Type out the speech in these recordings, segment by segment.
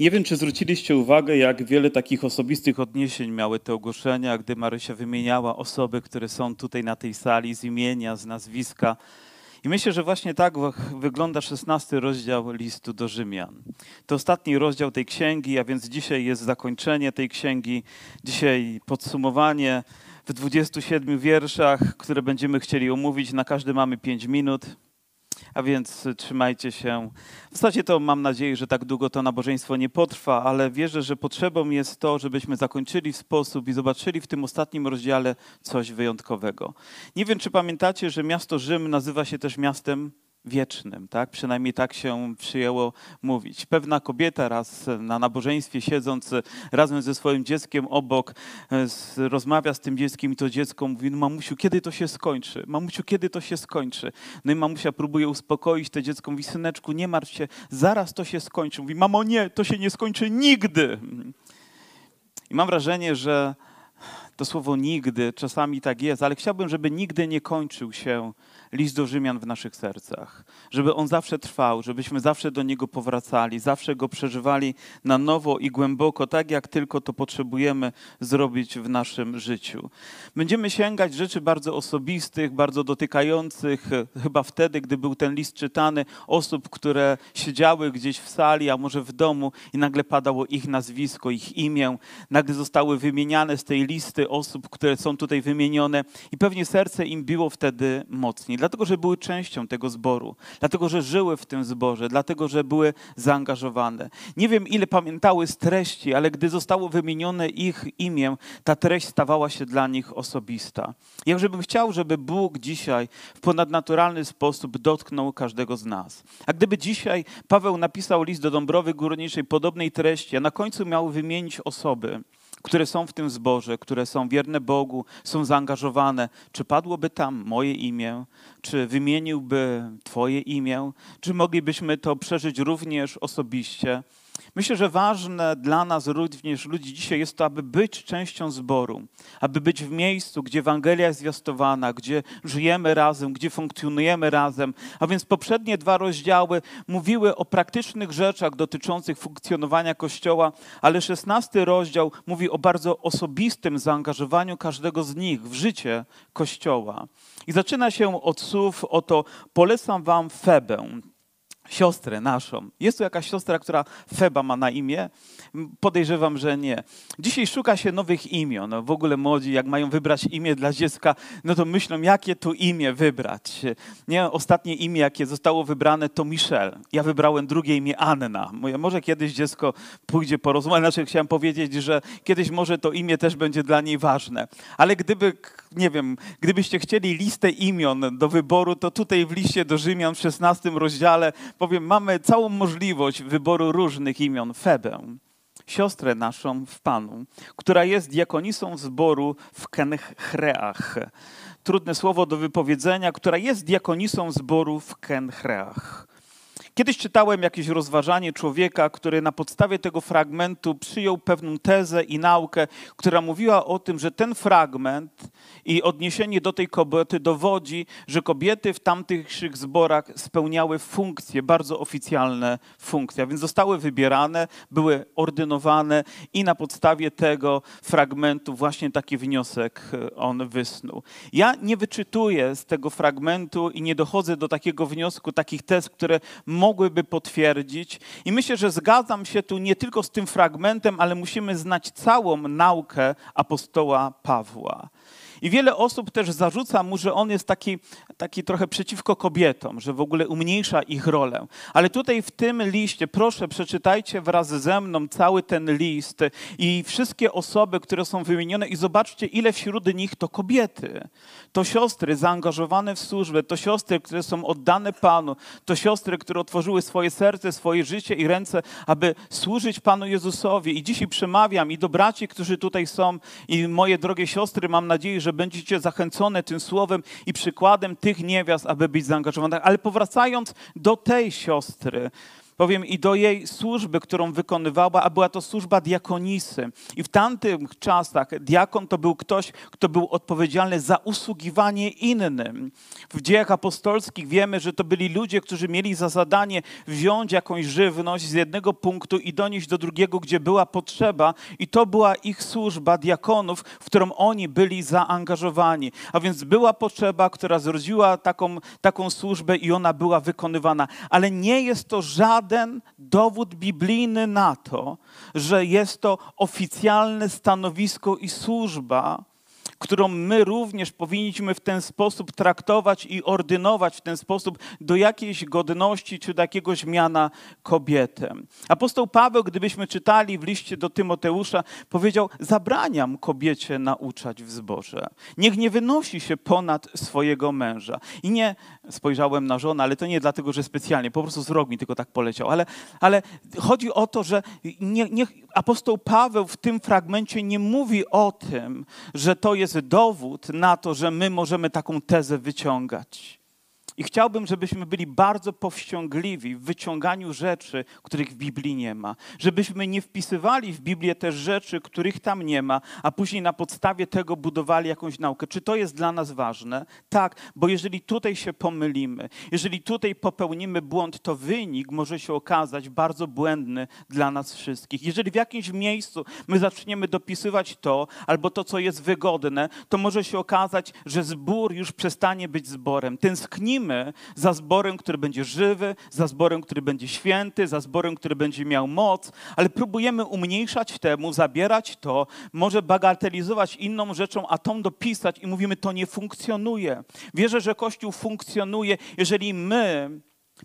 Nie wiem, czy zwróciliście uwagę, jak wiele takich osobistych odniesień miały te ogłoszenia, gdy Marysia wymieniała osoby, które są tutaj na tej sali z imienia, z nazwiska. I myślę, że właśnie tak wygląda szesnasty rozdział listu do Rzymian. To ostatni rozdział tej księgi, a więc dzisiaj jest zakończenie tej księgi, dzisiaj podsumowanie w 27 wierszach, które będziemy chcieli omówić. Na każdy mamy 5 minut. A więc trzymajcie się. W zasadzie to mam nadzieję, że tak długo to nabożeństwo nie potrwa, ale wierzę, że potrzebą jest to, żebyśmy zakończyli w sposób i zobaczyli w tym ostatnim rozdziale coś wyjątkowego. Nie wiem, czy pamiętacie, że miasto Rzym nazywa się też miastem wiecznym, tak? Przynajmniej tak się przyjęło mówić. Pewna kobieta raz na nabożeństwie siedząc razem ze swoim dzieckiem obok rozmawia z tym dzieckiem i to dziecko mówi, no mamusiu, kiedy to się skończy? Mamusiu, kiedy to się skończy? No i mamusia próbuje uspokoić to dziecko, mówi, syneczku, nie martw się, zaraz to się skończy. Mówi, mamo, nie, to się nie skończy nigdy. I mam wrażenie, że to słowo nigdy czasami tak jest, ale chciałbym, żeby nigdy nie kończył się list do Rzymian w naszych sercach. Żeby on zawsze trwał, żebyśmy zawsze do niego powracali, zawsze go przeżywali na nowo i głęboko, tak jak tylko to potrzebujemy zrobić w naszym życiu. Będziemy sięgać rzeczy bardzo osobistych, bardzo dotykających, chyba wtedy, gdy był ten list czytany, osób, które siedziały gdzieś w sali, a może w domu i nagle padało ich nazwisko, ich imię, nagle zostały wymieniane z tej listy osób, które są tutaj wymienione i pewnie serce im biło wtedy mocniej dlatego że były częścią tego zboru, dlatego że żyły w tym zborze, dlatego że były zaangażowane. Nie wiem, ile pamiętały z treści, ale gdy zostało wymienione ich imię, ta treść stawała się dla nich osobista. Jakże bym chciał, żeby Bóg dzisiaj w ponadnaturalny sposób dotknął każdego z nas. A gdyby dzisiaj Paweł napisał list do Dąbrowy Górniczej podobnej treści, a na końcu miał wymienić osoby, które są w tym zborze, które są wierne Bogu, są zaangażowane, czy padłoby tam moje imię, czy wymieniłby Twoje imię, czy moglibyśmy to przeżyć również osobiście. Myślę, że ważne dla nas również ludzi dzisiaj jest to, aby być częścią zboru, aby być w miejscu, gdzie Ewangelia jest zwiastowana, gdzie żyjemy razem, gdzie funkcjonujemy razem. A więc poprzednie dwa rozdziały mówiły o praktycznych rzeczach dotyczących funkcjonowania Kościoła, ale szesnasty rozdział mówi o bardzo osobistym zaangażowaniu każdego z nich w życie Kościoła. I zaczyna się od słów oto polecam wam Febę, siostrę naszą. Jest tu jakaś siostra, która Feba ma na imię? Podejrzewam, że nie. Dzisiaj szuka się nowych imion. W ogóle młodzi, jak mają wybrać imię dla dziecka, no to myślą, jakie tu imię wybrać. Nie, ostatnie imię, jakie zostało wybrane, to Michelle. Ja wybrałem drugie imię Anna. Może kiedyś dziecko pójdzie po rozum, znaczy chciałem powiedzieć, że kiedyś może to imię też będzie dla niej ważne. Ale gdyby, nie wiem, gdybyście chcieli listę imion do wyboru, to tutaj w liście do Rzymian w 16 rozdziale powiem, mamy całą możliwość wyboru różnych imion. Febę, siostrę naszą w Panu, która jest diakonisą zboru w Kenchreach. Trudne słowo do wypowiedzenia, która jest diakonisą zboru w Kenchreach. Kiedyś czytałem jakieś rozważanie człowieka, który na podstawie tego fragmentu przyjął pewną tezę i naukę, która mówiła o tym, że ten fragment i odniesienie do tej kobiety dowodzi, że kobiety w tamtych zborach spełniały funkcje, bardzo oficjalne funkcje, więc zostały wybierane, były ordynowane i na podstawie tego fragmentu właśnie taki wniosek e, on wysnuł. Ja nie wyczytuję z tego fragmentu i nie dochodzę do takiego wniosku, takich tez, które mogłyby potwierdzić. I myślę, że zgadzam się tu nie tylko z tym fragmentem, ale musimy znać całą naukę apostoła Pawła. I wiele osób też zarzuca mu, że on jest taki, taki trochę przeciwko kobietom, że w ogóle umniejsza ich rolę. Ale tutaj w tym liście, proszę, przeczytajcie wraz ze mną cały ten list i wszystkie osoby, które są wymienione, i zobaczcie, ile wśród nich to kobiety. To siostry zaangażowane w służbę, to siostry, które są oddane Panu, to siostry, które otworzyły swoje serce, swoje życie i ręce, aby służyć Panu Jezusowi. I dzisiaj przemawiam i do braci, którzy tutaj są, i moje drogie siostry, mam nadzieję, że że będziecie zachęcone tym słowem i przykładem tych niewiast, aby być zaangażowanych. Ale powracając do tej siostry, powiem i do jej służby, którą wykonywała, a była to służba diakonisy. I w tamtych czasach diakon to był ktoś, kto był odpowiedzialny za usługiwanie innym. W dziejach apostolskich wiemy, że to byli ludzie, którzy mieli za zadanie wziąć jakąś żywność z jednego punktu i donieść do drugiego, gdzie była potrzeba. I to była ich służba diakonów, w którą oni byli zaangażowani. A więc była potrzeba, która zrodziła taką, taką służbę i ona była wykonywana. Ale nie jest to żaden dowód biblijny na to, że jest to oficjalne stanowisko i służba, którą my również powinniśmy w ten sposób traktować i ordynować w ten sposób do jakiejś godności czy do jakiegoś miana kobietę. Apostoł Paweł, gdybyśmy czytali w liście do Tymoteusza, powiedział: Zabraniam kobiecie nauczać w zborze. Niech nie wynosi się ponad swojego męża. I nie spojrzałem na żonę, ale to nie dlatego, że specjalnie, po prostu wzrok mi tylko tak poleciał. Ale, ale chodzi o to, że nie, niech apostoł Paweł w tym fragmencie nie mówi o tym, że to jest dowód na to, że my możemy taką tezę wyciągać. I chciałbym, żebyśmy byli bardzo powściągliwi w wyciąganiu rzeczy, których w Biblii nie ma. Żebyśmy nie wpisywali w Biblię też rzeczy, których tam nie ma, a później na podstawie tego budowali jakąś naukę. Czy to jest dla nas ważne? Tak, bo jeżeli tutaj się pomylimy, jeżeli tutaj popełnimy błąd, to wynik może się okazać bardzo błędny dla nas wszystkich. Jeżeli w jakimś miejscu my zaczniemy dopisywać to, albo to, co jest wygodne, to może się okazać, że zbór już przestanie być zborem. Tęsknimy za zborem, który będzie żywy, za zborem, który będzie święty, za zborem, który będzie miał moc, ale próbujemy umniejszać temu, zabierać to, może bagatelizować inną rzeczą, a tą dopisać i mówimy, to nie funkcjonuje. Wierzę, że Kościół funkcjonuje, jeżeli my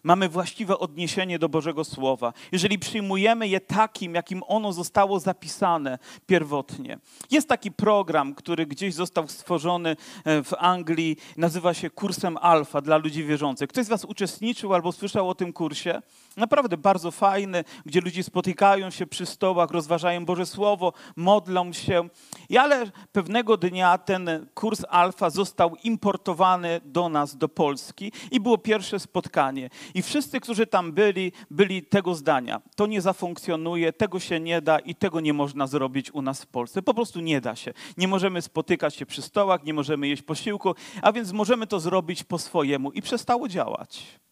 mamy właściwe odniesienie do Bożego Słowa, jeżeli przyjmujemy je takim, jakim ono zostało zapisane pierwotnie. Jest taki program, który gdzieś został stworzony e, w Anglii, nazywa się kursem Alfa dla ludzi wierzących. Ktoś z Was uczestniczył albo słyszał o tym kursie? Naprawdę bardzo fajny, gdzie ludzie spotykają się przy stołach, rozważają Boże Słowo, modlą się. I ale pewnego dnia ten kurs Alfa został importowany do nas, do Polski i było pierwsze spotkanie. I wszyscy, którzy tam byli, byli tego zdania. To nie zafunkcjonuje, tego się nie da i tego nie można zrobić u nas w Polsce. Po prostu nie da się. Nie możemy spotykać się przy stołach, nie możemy jeść posiłku, a więc możemy to zrobić po swojemu. I przestało działać.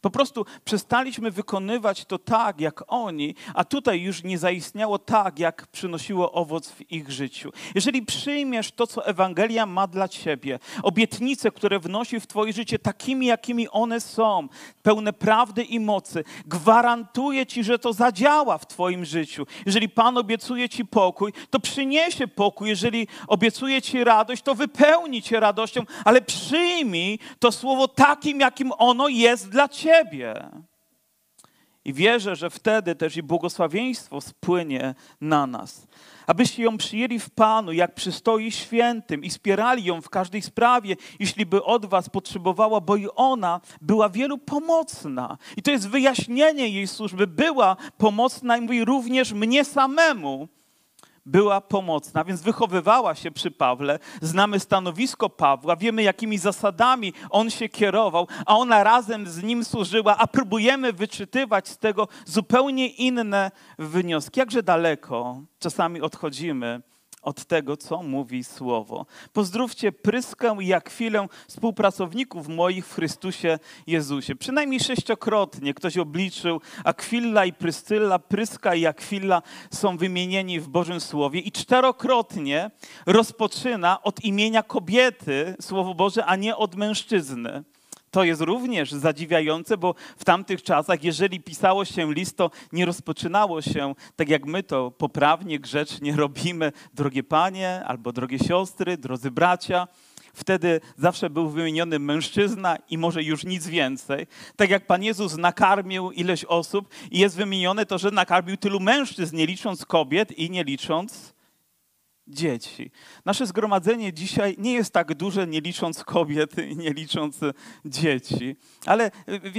Po prostu przestaliśmy wykonywać to tak, jak oni, a tutaj już nie zaistniało tak, jak przynosiło owoc w ich życiu. Jeżeli przyjmiesz to, co Ewangelia ma dla ciebie, obietnice, które wnosi w twoje życie takimi, jakimi one są, pełne prawdy i mocy, gwarantuję ci, że to zadziała w twoim życiu. Jeżeli Pan obiecuje ci pokój, to przyniesie pokój. Jeżeli obiecuje ci radość, to wypełni cię radością, ale przyjmij to słowo takim, jakim ono jest dla ciebie Ciebie. I wierzę, że wtedy też i błogosławieństwo spłynie na nas. Abyście ją przyjęli w Panu, jak przystoi świętym i wspierali ją w każdej sprawie, jeśli by od was potrzebowała, bo i ona była wielu pomocna. I to jest wyjaśnienie jej służby. Była pomocna i mówi również mnie samemu była pomocna, więc wychowywała się przy Pawle. Znamy stanowisko Pawła, wiemy jakimi zasadami on się kierował, a ona razem z nim służyła, a próbujemy wyczytywać z tego zupełnie inne wnioski. Jakże daleko czasami odchodzimy od tego, co mówi Słowo. Pozdrówcie Pryskę i Akwilę, współpracowników moich w Chrystusie Jezusie. Przynajmniej sześciokrotnie ktoś obliczył Akwilla i Pryscylla, Pryska i Akwilla są wymienieni w Bożym Słowie i czterokrotnie rozpoczyna od imienia kobiety Słowo Boże, a nie od mężczyzny. To jest również zadziwiające, bo w tamtych czasach, jeżeli pisało się list, to nie rozpoczynało się tak jak my to poprawnie, grzecznie robimy, drogie panie albo drogie siostry, drodzy bracia. Wtedy zawsze był wymieniony mężczyzna i może już nic więcej. Tak jak Pan Jezus nakarmił ileś osób i jest wymienione to, że nakarmił tylu mężczyzn, nie licząc kobiet i nie licząc dzieci. Nasze zgromadzenie dzisiaj nie jest tak duże, nie licząc kobiet i nie licząc dzieci, ale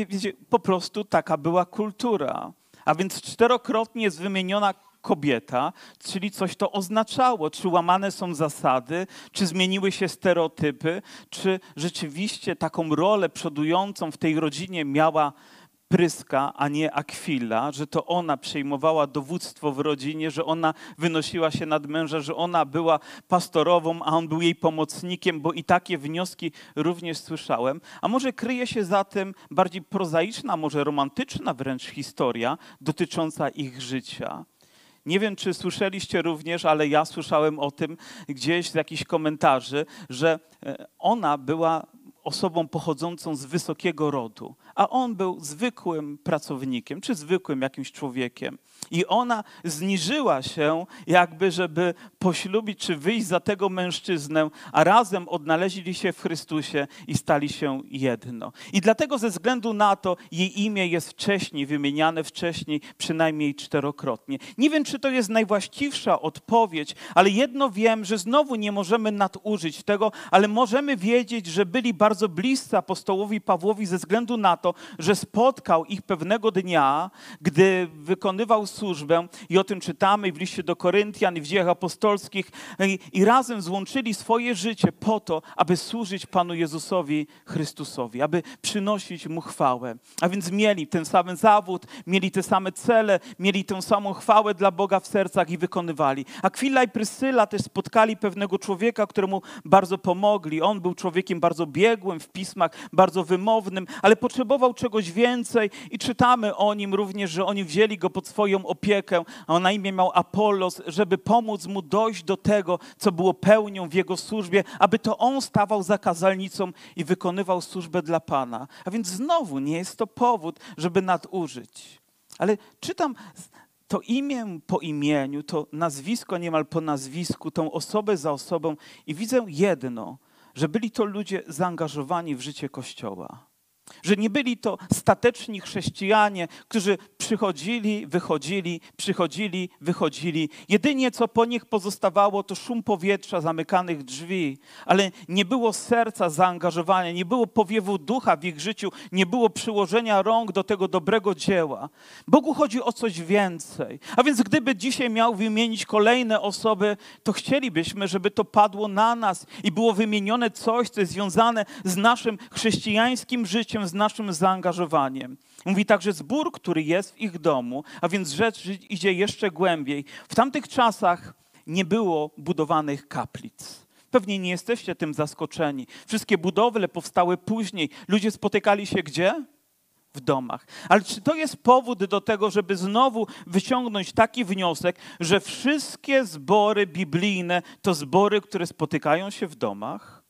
wiecie, po prostu taka była kultura. A więc czterokrotnie jest wymieniona kobieta, czyli coś to oznaczało, czy łamane są zasady, czy zmieniły się stereotypy, czy rzeczywiście taką rolę przodującą w tej rodzinie miała Pryska, a nie Akwila, że to ona przejmowała dowództwo w rodzinie, że ona wynosiła się nad męża, że ona była pastorową, a on był jej pomocnikiem, bo i takie wnioski również słyszałem. A może kryje się za tym bardziej prozaiczna, może romantyczna wręcz historia dotycząca ich życia. Nie wiem, czy słyszeliście również, ale ja słyszałem o tym gdzieś z jakichś komentarzy, że e, ona była osobą pochodzącą z wysokiego rodu, a on był zwykłym pracownikiem, czy zwykłym jakimś człowiekiem. I ona zniżyła się, jakby, żeby poślubić, czy wyjść za tego mężczyznę, a razem odnaleźli się w Chrystusie i stali się jedno. I dlatego, ze względu na to, jej imię jest wcześniej wymieniane, wcześniej przynajmniej czterokrotnie. Nie wiem, czy to jest najwłaściwsza odpowiedź, ale jedno wiem, że znowu nie możemy nadużyć tego, ale możemy wiedzieć, że byli bardzo bliscy apostołowi Pawłowi ze względu na to, że spotkał ich pewnego dnia, gdy wykonywał służbę i o tym czytamy w liście do Koryntian i w dziejach apostolskich i, razem złączyli swoje życie po to, aby służyć Panu Jezusowi Chrystusowi, aby przynosić Mu chwałę. A więc mieli ten sam zawód, mieli te same cele, mieli tę samą chwałę dla Boga w sercach i wykonywali. Akwila i Prysyla też spotkali pewnego człowieka, któremu bardzo pomogli. On był człowiekiem bardzo biegłym, w pismach, bardzo wymownym, ale potrzebował czegoś więcej i czytamy o nim również, że oni wzięli go pod swoją opiekę, a on na imię miał Apollos, żeby pomóc mu dojść do tego, co było pełnią w jego służbie, aby to on stawał za kazalnicą i wykonywał służbę dla Pana. A więc znowu nie jest to powód, żeby nadużyć. Ale czytam to imię po imieniu, to nazwisko niemal po nazwisku, tą osobę za osobą i widzę jedno – że byli to ludzie zaangażowani w życie Kościoła. Że nie byli to stateczni chrześcijanie, którzy przychodzili, wychodzili, przychodzili, wychodzili. Jedynie co po nich pozostawało to szum powietrza, zamykanych drzwi, ale nie było serca zaangażowania, nie było powiewu ducha w ich życiu, nie było przyłożenia rąk do tego dobrego dzieła. Bogu chodzi o coś więcej. A więc gdyby dzisiaj miał wymienić kolejne osoby, to chcielibyśmy, żeby to padło na nas i było wymienione coś, co jest związane z naszym chrześcijańskim życiem z naszym zaangażowaniem. Mówi także zbór, który jest w ich domu, a więc rzecz idzie jeszcze głębiej. W tamtych czasach nie było budowanych kaplic. Pewnie nie jesteście tym zaskoczeni. Wszystkie budowle powstały później. Ludzie spotykali się gdzie? W domach. Ale czy to jest powód do tego, żeby znowu wyciągnąć taki wniosek, że wszystkie zbory biblijne to zbory, które spotykają się w domach?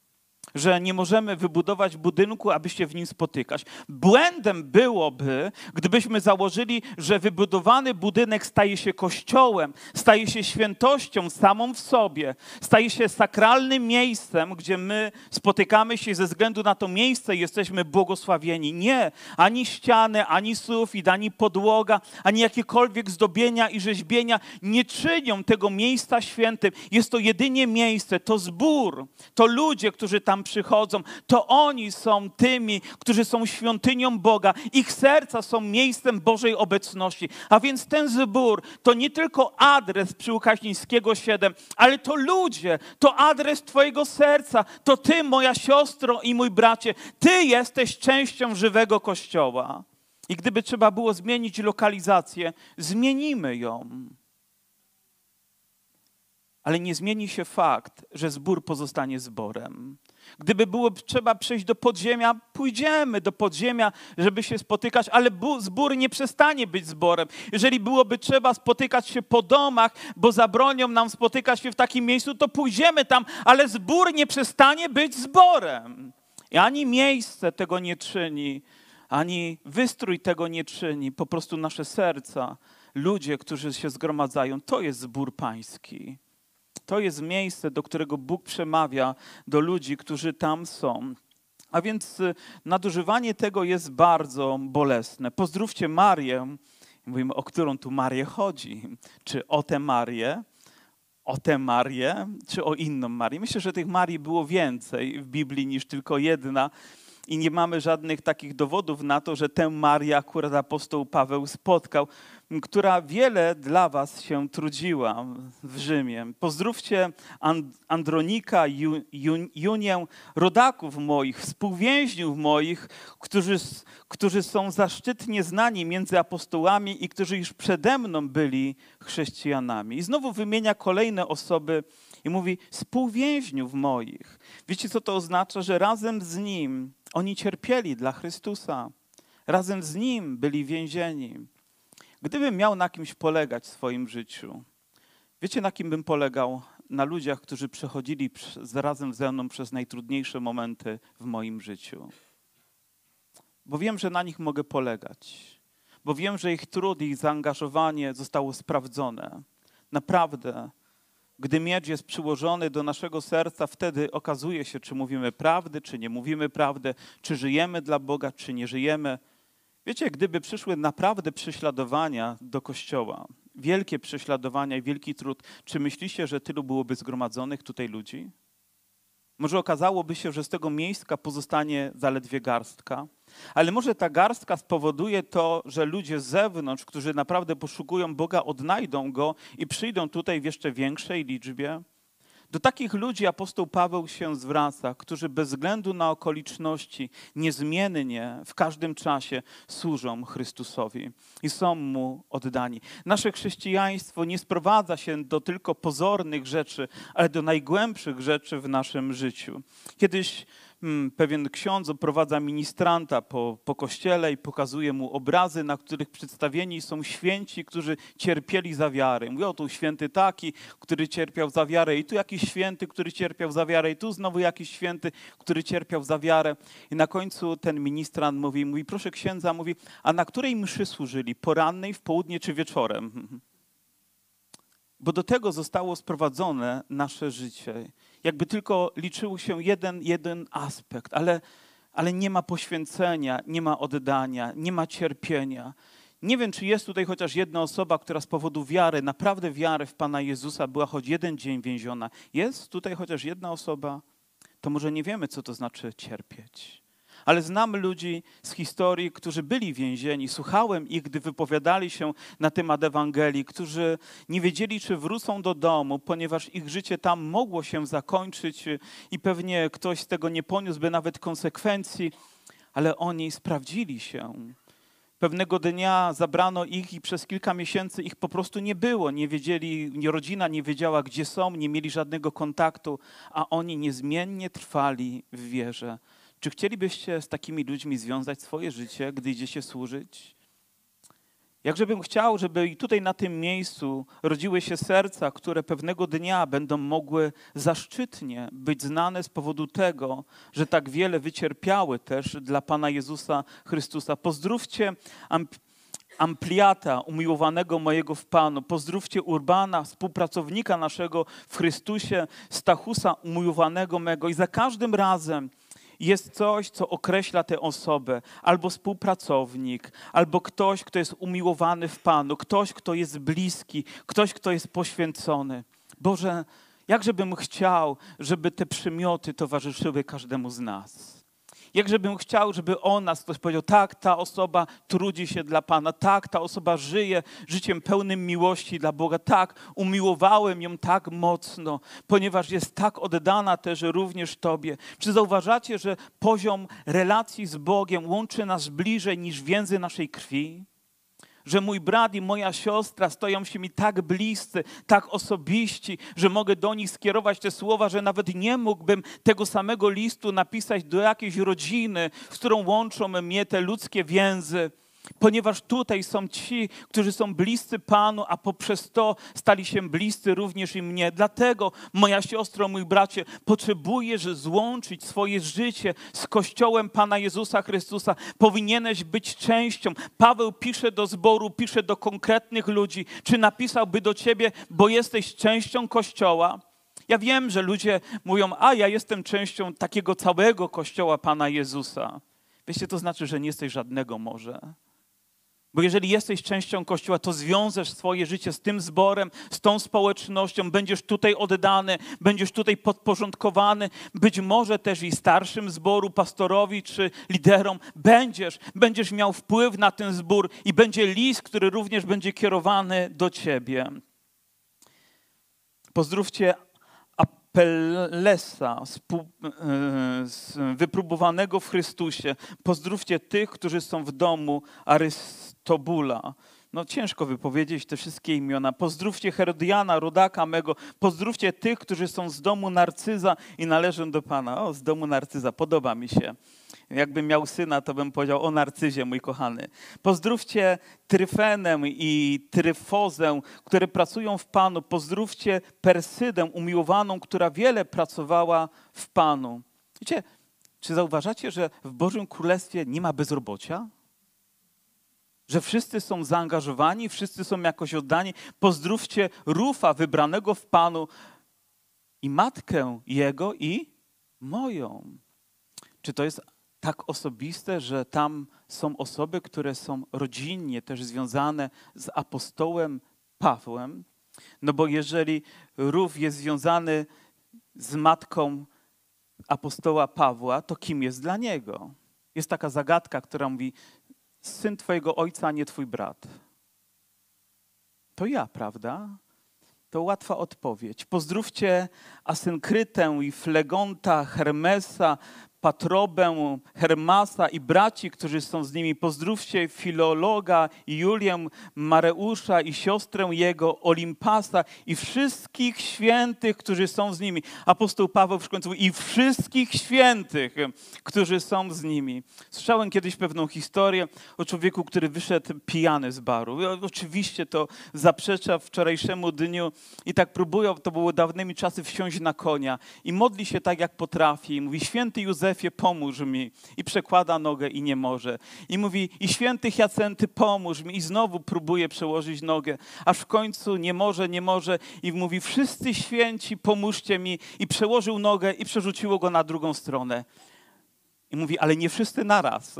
Że nie możemy wybudować budynku, aby się w nim spotykać. Błędem byłoby, gdybyśmy założyli, że wybudowany budynek staje się kościołem, staje się świętością samą w sobie, staje się sakralnym miejscem, gdzie my spotykamy się ze względu na to miejsce jesteśmy błogosławieni. Nie, ani ściany, ani sufit, ani podłoga, ani jakiekolwiek zdobienia i rzeźbienia nie czynią tego miejsca świętym. Jest to jedynie miejsce, to zbór, to ludzie, którzy tam przychodzą, to oni są tymi, którzy są świątynią Boga. Ich serca są miejscem Bożej obecności. A więc ten zbór to nie tylko adres przy Łukaśnińskiego 7, ale to ludzie, to adres Twojego serca. To Ty, moja siostro i mój bracie, Ty jesteś częścią żywego Kościoła. I gdyby trzeba było zmienić lokalizację, zmienimy ją. Ale nie zmieni się fakt, że zbór pozostanie zborem. Gdyby było trzeba przejść do podziemia, pójdziemy do podziemia, żeby się spotykać, ale zbór nie przestanie być zborem. Jeżeli byłoby trzeba spotykać się po domach, bo zabronią nam spotykać się w takim miejscu, to pójdziemy tam, ale zbór nie przestanie być zborem. I ani miejsce tego nie czyni, ani wystrój tego nie czyni, po prostu nasze serca, ludzie, którzy się zgromadzają, to jest zbór pański. To jest miejsce, do którego Bóg przemawia do ludzi, którzy tam są. A więc y, nadużywanie tego jest bardzo bolesne. Pozdrówcie Marię. Mówimy, o którą tu Marię chodzi. Czy o tę Marię, o tę Marię, czy o inną Marię? Myślę, że tych Marii było więcej w Biblii niż tylko jedna. I nie mamy żadnych takich dowodów na to, że tę Marię akurat apostoł Paweł spotkał. Która wiele dla was się trudziła w Rzymie. Pozdrówcie Andronika, Junię, rodaków moich, współwięźniów moich, którzy, którzy są zaszczytnie znani między apostołami i którzy już przede mną byli chrześcijanami. I znowu wymienia kolejne osoby i mówi współwięźniów moich. Wiecie, co to oznacza? Że razem z Nim oni cierpieli dla Chrystusa. Razem z Nim byli więzieni. Gdybym miał na kimś polegać w swoim życiu, wiecie na kim bym polegał? Na ludziach, którzy przechodzili razem ze mną przez najtrudniejsze momenty w moim życiu. Bo wiem, że na nich mogę polegać. Bo wiem, że ich trud, ich zaangażowanie zostało sprawdzone. Naprawdę, gdy miecz jest przyłożony do naszego serca, wtedy okazuje się, czy mówimy prawdę, czy nie mówimy prawdę, czy żyjemy dla Boga, czy nie żyjemy. Wiecie, gdyby przyszły naprawdę prześladowania do kościoła, wielkie prześladowania i wielki trud, czy myślicie, że tylu byłoby zgromadzonych tutaj ludzi? Może okazałoby się, że z tego miejsca pozostanie zaledwie garstka, ale może ta garstka spowoduje to, że ludzie z zewnątrz, którzy naprawdę poszukują Boga, odnajdą go i przyjdą tutaj w jeszcze większej liczbie. Do takich ludzi apostoł Paweł się zwraca, którzy bez względu na okoliczności niezmiennie w każdym czasie służą Chrystusowi i są mu oddani. Nasze chrześcijaństwo nie sprowadza się do tylko pozornych rzeczy, ale do najgłębszych rzeczy w naszym życiu. Kiedyś pewien ksiądz oprowadza ministranta po, po kościele i pokazuje mu obrazy, na których przedstawieni są święci, którzy cierpieli za wiarę. Mówi, o tu święty taki, który cierpiał za wiarę i tu jakiś święty, który cierpiał za wiarę i tu znowu jakiś święty, który cierpiał za wiarę. I na końcu ten ministrant mówi, mówi proszę księdza, mówi, a na której mszy służyli? Porannej, w południe czy wieczorem? Bo do tego zostało sprowadzone nasze życie jakby tylko liczył się jeden, jeden aspekt, ale, ale nie ma poświęcenia, nie ma oddania, nie ma cierpienia. Nie wiem, czy jest tutaj chociaż jedna osoba, która z powodu wiary, naprawdę wiary w Pana Jezusa była choć jeden dzień więziona. Jest tutaj chociaż jedna osoba? To może nie wiemy, co to znaczy cierpieć ale znam ludzi z historii, którzy byli więzieni. Słuchałem ich, gdy wypowiadali się na temat Ewangelii, którzy nie wiedzieli, czy wrócą do domu, ponieważ ich życie tam mogło się zakończyć i pewnie ktoś z tego nie poniósłby nawet konsekwencji, ale oni sprawdzili się. Pewnego dnia zabrano ich i przez kilka miesięcy ich po prostu nie było. Nie wiedzieli, rodzina nie wiedziała, gdzie są, nie mieli żadnego kontaktu, a oni niezmiennie trwali w wierze. Czy chcielibyście z takimi ludźmi związać swoje życie, gdy idziecie służyć? Jakżebym chciał, żeby i tutaj na tym miejscu rodziły się serca, które pewnego dnia będą mogły zaszczytnie być znane z powodu tego, że tak wiele wycierpiały też dla Pana Jezusa Chrystusa. Pozdrówcie Ampliata, umiłowanego mojego w Panu. Pozdrówcie Urbana, współpracownika naszego w Chrystusie, Stachusa, umiłowanego mego. I za każdym razem, jest coś, co określa tę osobę, albo współpracownik, albo ktoś, kto jest umiłowany w Panu, ktoś, kto jest bliski, ktoś, kto jest poświęcony. Boże, jakżebym chciał, żeby te przymioty towarzyszyły każdemu z nas. Jakżebym chciał, żeby o nas ktoś powiedział, tak, ta osoba trudzi się dla Pana, tak, ta osoba żyje życiem pełnym miłości dla Boga, tak, umiłowałem ją tak mocno, ponieważ jest tak oddana też również Tobie. Czy zauważacie, że poziom relacji z Bogiem łączy nas bliżej niż więzy naszej krwi? Że mój brat i moja siostra stoją się mi tak bliscy, tak osobiści, że mogę do nich skierować te słowa, że nawet nie mógłbym tego samego listu napisać do jakiejś rodziny, z którą łączą mnie te ludzkie więzy ponieważ tutaj są ci, którzy są bliscy Panu, a poprzez to stali się bliscy również i mnie. Dlatego, moja siostro, mój bracie, potrzebujesz złączyć swoje życie z Kościołem Pana Jezusa Chrystusa. Powinieneś być częścią. Paweł pisze do zboru, pisze do konkretnych ludzi. Czy napisałby do ciebie, bo jesteś częścią Kościoła? Ja wiem, że ludzie mówią, a ja jestem częścią takiego całego Kościoła Pana Jezusa. Wiecie, to znaczy, że nie jesteś żadnego może Bo jeżeli jesteś częścią Kościoła, to zwiążesz swoje życie z tym zborem, z tą społecznością, będziesz tutaj oddany, będziesz tutaj podporządkowany, być może też i starszym zboru, pastorowi czy liderom będziesz, będziesz miał wpływ na ten zbór i będzie list, który również będzie kierowany do ciebie. Pozdrówcie Apellesa, e, wypróbowanego w Chrystusie. Pozdrówcie tych, którzy są w domu Arystobula. No ciężko wypowiedzieć te wszystkie imiona. Pozdrówcie Herodiana, rodaka mego. Pozdrówcie tych, którzy są z domu Narcyza i należą do Pana. O, z domu Narcyza, podoba mi się. Jakbym miał syna, to bym powiedział o Narcyzie, mój kochany. Pozdrówcie Tryfenę i Tryfozę, które pracują w Panu. Pozdrówcie Persydę, umiłowaną, która wiele pracowała w Panu. Wiecie, czy zauważacie, że w Bożym Królestwie nie ma bezrobocia? Że wszyscy są zaangażowani, wszyscy są jakoś oddani. Pozdrówcie Rufa, wybranego w Panu, i matkę jego, i moją. Czy to jest tak osobiste, że tam są osoby, które są rodzinnie też związane z apostołem Pawłem. No bo jeżeli Rów jest związany z matką apostoła Pawła, to kim jest dla niego? Jest taka zagadka, która mówi: Syn twojego ojca, a nie twój brat. To ja, prawda? To łatwa odpowiedź. Pozdrówcie Asynkrytę i Flegonta, Hermesa, Patrobę, Hermasa i braci, którzy są z nimi. Pozdrówcie filologa Julię, Mareusza i siostrę jego, Olimpasa i wszystkich świętych, którzy są z nimi. Apostoł Paweł w końcu i wszystkich świętych, którzy są z nimi. Słyszałem kiedyś pewną historię o człowieku, który wyszedł pijany z baru. Oczywiście to zaprzecza wczorajszemu dniu i tak próbują, to było dawnymi czasy, wsiąść na konia i modli się tak, jak potrafi. I mówi, święty Józef, Józefie, pomóż mi. I przekłada nogę i nie może. I mówi, i święty Hiacenty, pomóż mi. I znowu próbuje przełożyć nogę, aż w końcu nie może, nie może. I mówi, wszyscy święci, pomóżcie mi. I przełożył nogę i przerzuciło go na drugą stronę. I mówi, ale nie wszyscy naraz.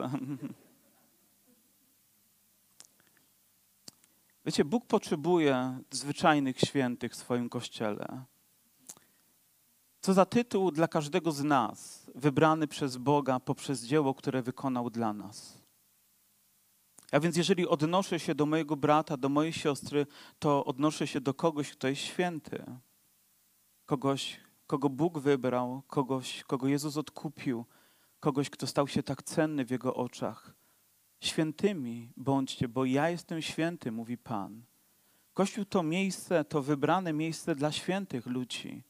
Wiecie, Bóg potrzebuje zwyczajnych świętych w swoim kościele. Co za tytuł dla każdego z nas, wybrany przez Boga poprzez dzieło, które wykonał dla nas. A więc jeżeli odnoszę się do mojego brata, do mojej siostry, to odnoszę się do kogoś, kto jest święty. Kogoś, kogo Bóg wybrał, kogoś, kogo Jezus odkupił, kogoś, kto stał się tak cenny w Jego oczach. Świętymi bądźcie, bo ja jestem święty, mówi Pan. Kościół to miejsce, to wybrane miejsce dla świętych ludzi.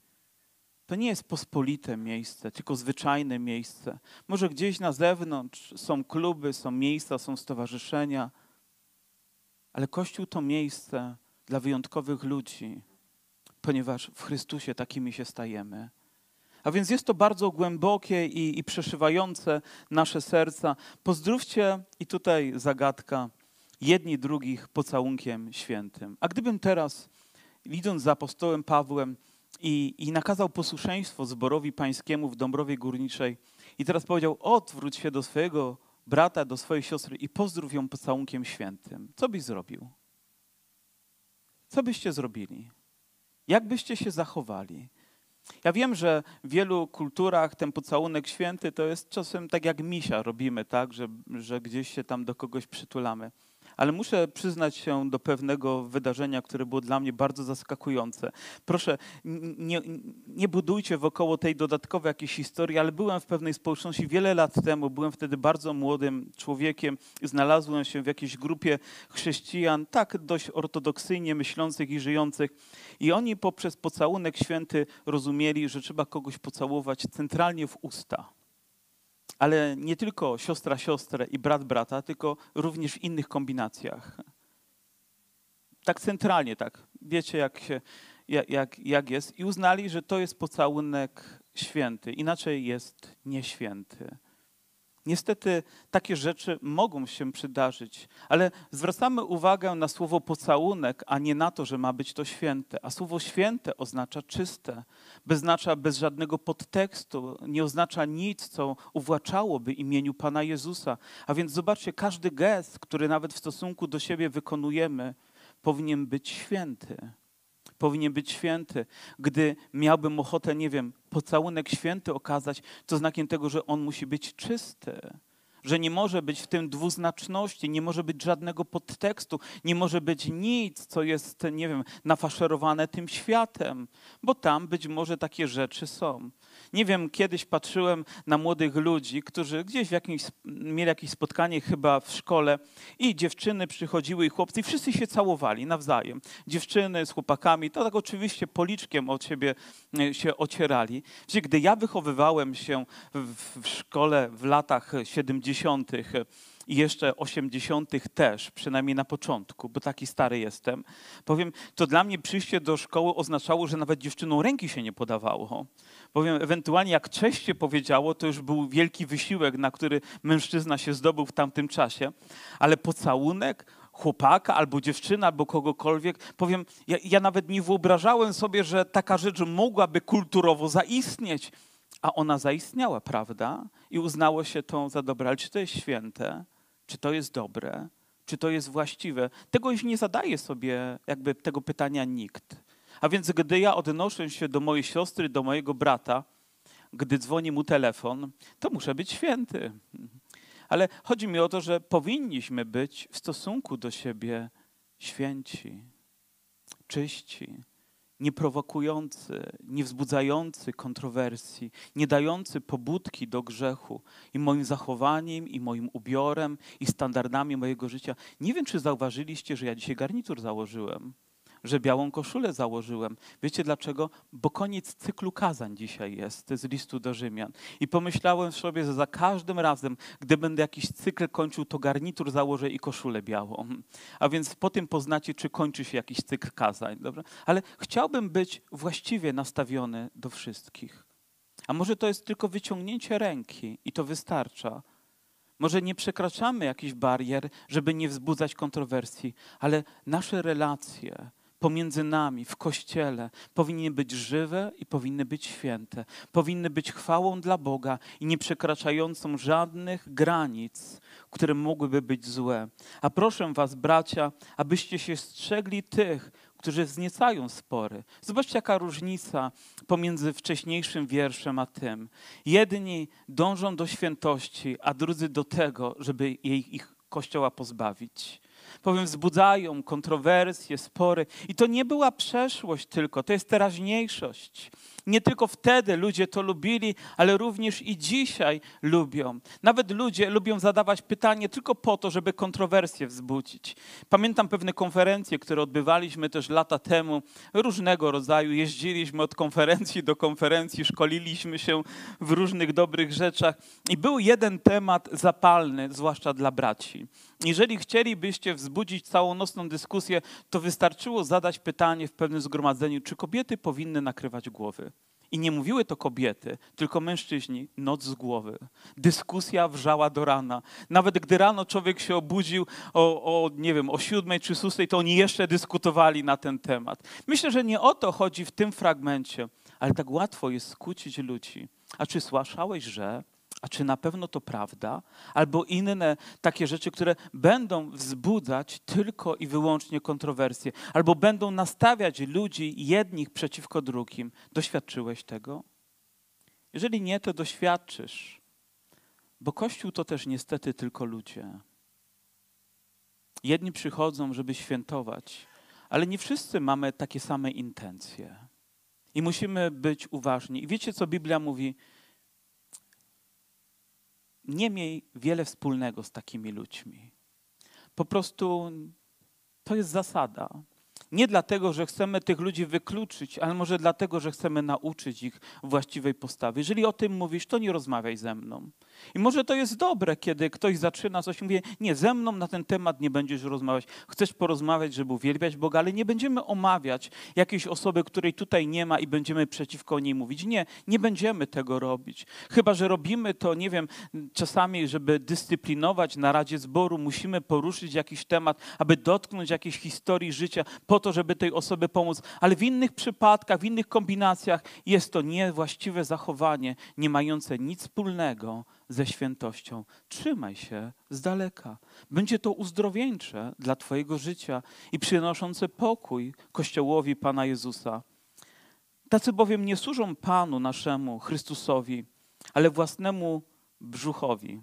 To nie jest pospolite miejsce, tylko zwyczajne miejsce. Może gdzieś na zewnątrz są kluby, są miejsca, są stowarzyszenia, ale Kościół to miejsce dla wyjątkowych ludzi, ponieważ w Chrystusie takimi się stajemy. A więc jest to bardzo głębokie i, i przeszywające nasze serca. Pozdrówcie, i tutaj zagadka, jedni drugich pocałunkiem świętym. A gdybym teraz, idąc za apostołem Pawłem, i, i nakazał posłuszeństwo zborowi pańskiemu w Dąbrowie Górniczej. I teraz powiedział, odwróć się do swojego brata, do swojej siostry i pozdrów ją pocałunkiem świętym. Co byś zrobił? Co byście zrobili? Jak byście się zachowali? Ja wiem, że w wielu kulturach ten pocałunek święty to jest czasem tak jak misia robimy, tak, że, że gdzieś się tam do kogoś przytulamy ale muszę przyznać się do pewnego wydarzenia, które było dla mnie bardzo zaskakujące. Proszę, nie, nie budujcie wokoło tej dodatkowej jakiejś historii, ale byłem w pewnej społeczności wiele lat temu, byłem wtedy bardzo młodym człowiekiem, znalazłem się w jakiejś grupie chrześcijan, tak dość ortodoksyjnie myślących i żyjących i oni poprzez pocałunek święty rozumieli, że trzeba kogoś pocałować centralnie w usta ale nie tylko siostra siostrę i brat brata, tylko również w innych kombinacjach. Tak centralnie, tak. Wiecie, jak, się, jak, jak jest. I uznali, że to jest pocałunek święty, inaczej jest nieświęty. Niestety takie rzeczy mogą się przydarzyć, ale zwracamy uwagę na słowo pocałunek, a nie na to, że ma być to święte. A słowo święte oznacza czyste, oznacza bez żadnego podtekstu, nie oznacza nic, co uwłaczałoby imieniu Pana Jezusa. A więc zobaczcie, każdy gest, który nawet w stosunku do siebie wykonujemy, powinien być święty powinien być święty. Gdy miałbym ochotę, nie wiem, pocałunek święty okazać, to znakiem tego, że on musi być czysty. Że nie może być w tym dwuznaczności, nie może być żadnego podtekstu, nie może być nic, co jest, nie wiem, nafaszerowane tym światem, bo tam być może takie rzeczy są. Nie wiem, kiedyś patrzyłem na młodych ludzi, którzy gdzieś w jakimś, mieli jakieś spotkanie chyba w szkole i dziewczyny przychodziły i chłopcy i wszyscy się całowali nawzajem. Dziewczyny z chłopakami, to tak oczywiście policzkiem od siebie e, się ocierali. Gdy ja wychowywałem się w, w szkole w latach 70., i jeszcze 80. też, przynajmniej na początku, bo taki stary jestem, powiem, to dla mnie przyjście do szkoły oznaczało, że nawet dziewczyną ręki się nie podawało. Powiem, ewentualnie jak cześć się powiedziało, to już był wielki wysiłek, na który mężczyzna się zdobył w tamtym czasie, ale pocałunek, chłopaka albo dziewczyna, albo kogokolwiek. Powiem, ja, ja, nawet nie wyobrażałem sobie, że taka rzecz mogłaby kulturowo zaistnieć, a ona zaistniała, prawda? I uznało się to za dobre. Ale czy to jest święte? Czy to jest dobre? Czy to jest właściwe? Tego już nie zadaje sobie jakby tego pytania nikt. A więc gdy ja odnoszę się do mojej siostry, do mojego brata, gdy dzwoni mu telefon, to muszę być święty. Ale chodzi mi o to, że powinniśmy być w stosunku do siebie święci, czyści, nieprowokujący, niewzbudzający kontrowersji, nie dający pobudki do grzechu i moim zachowaniem, i moim ubiorem, i standardami mojego życia. Nie wiem, czy zauważyliście, że ja dzisiaj garnitur założyłem że białą koszulę założyłem. Wiecie dlaczego? Bo koniec cyklu kazań dzisiaj jest z listu do Rzymian. I pomyślałem sobie, że za każdym razem, gdy będę jakiś cykl kończył, to garnitur założę i koszulę białą. A więc po tym poznacie, czy kończy się jakiś cykl kazań. Dobra? Ale chciałbym być właściwie nastawiony do wszystkich. A może to jest tylko wyciągnięcie ręki i to wystarcza. Może nie przekraczamy jakichś barier, żeby nie wzbudzać kontrowersji, ale nasze relacje, pomiędzy nami, w Kościele, powinny być żywe i powinny być święte. Powinny być chwałą dla Boga i nie przekraczającą żadnych granic, które mogłyby być złe. A proszę Was, bracia, abyście się strzegli tych, którzy wzniecają spory. Zobaczcie, jaka różnica pomiędzy wcześniejszym wierszem a tym. Jedni dążą do świętości, a drudzy do tego, żeby jej, ich Kościoła pozbawić powiem, wzbudzają kontrowersje, spory. I to nie była przeszłość tylko, to jest teraźniejszość. Nie tylko wtedy ludzie to lubili, ale również i dzisiaj lubią. Nawet ludzie lubią zadawać pytanie tylko po to, żeby kontrowersje wzbudzić. Pamiętam pewne konferencje, które odbywaliśmy też lata temu, różnego rodzaju. Jeździliśmy od konferencji do konferencji, szkoliliśmy się w różnych dobrych rzeczach. I był jeden temat zapalny, zwłaszcza dla braci. Jeżeli chcielibyście wzbudzić całą nocną dyskusję, to wystarczyło zadać pytanie w pewnym zgromadzeniu, czy kobiety powinny nakrywać głowy. I nie mówiły to kobiety, tylko mężczyźni, noc z głowy. Dyskusja wrzała do rana. Nawet gdy rano człowiek się obudził o, o, nie wiem, o siódmej czy szóstej, to oni jeszcze dyskutowali na ten temat. Myślę, że nie o to chodzi w tym fragmencie, ale tak łatwo jest skłócić ludzi. A czy słyszałeś, że a czy na pewno to prawda? Albo inne takie rzeczy, które będą wzbudzać tylko i wyłącznie kontrowersje, albo będą nastawiać ludzi jednych przeciwko drugim. Doświadczyłeś tego? Jeżeli nie, to doświadczysz, bo Kościół to też niestety tylko ludzie. Jedni przychodzą, żeby świętować, ale nie wszyscy mamy takie same intencje. I musimy być uważni. I wiecie, co Biblia mówi? Nie miej wiele wspólnego z takimi ludźmi. Po prostu to jest zasada. Nie dlatego, że chcemy tych ludzi wykluczyć, ale może dlatego, że chcemy nauczyć ich właściwej postawy. Jeżeli o tym mówisz, to nie rozmawiaj ze mną. I może to jest dobre, kiedy ktoś zaczyna coś i mówi, nie, ze mną na ten temat nie będziesz rozmawiać. Chcesz porozmawiać, żeby uwielbiać Boga, ale nie będziemy omawiać jakiejś osoby, której tutaj nie ma i będziemy przeciwko niej mówić. Nie, nie będziemy tego robić. Chyba, że robimy to, nie wiem, czasami, żeby dyscyplinować na Radzie Zboru, musimy poruszyć jakiś temat, aby dotknąć jakiejś historii życia, po to, żeby tej osobie pomóc. Ale w innych przypadkach, w innych kombinacjach jest to niewłaściwe zachowanie, nie mające nic wspólnego ze świętością. Trzymaj się z daleka. Będzie to uzdrowieńcze dla Twojego życia i przynoszące pokój Kościołowi Pana Jezusa. Tacy bowiem nie służą Panu naszemu, Chrystusowi, ale własnemu brzuchowi.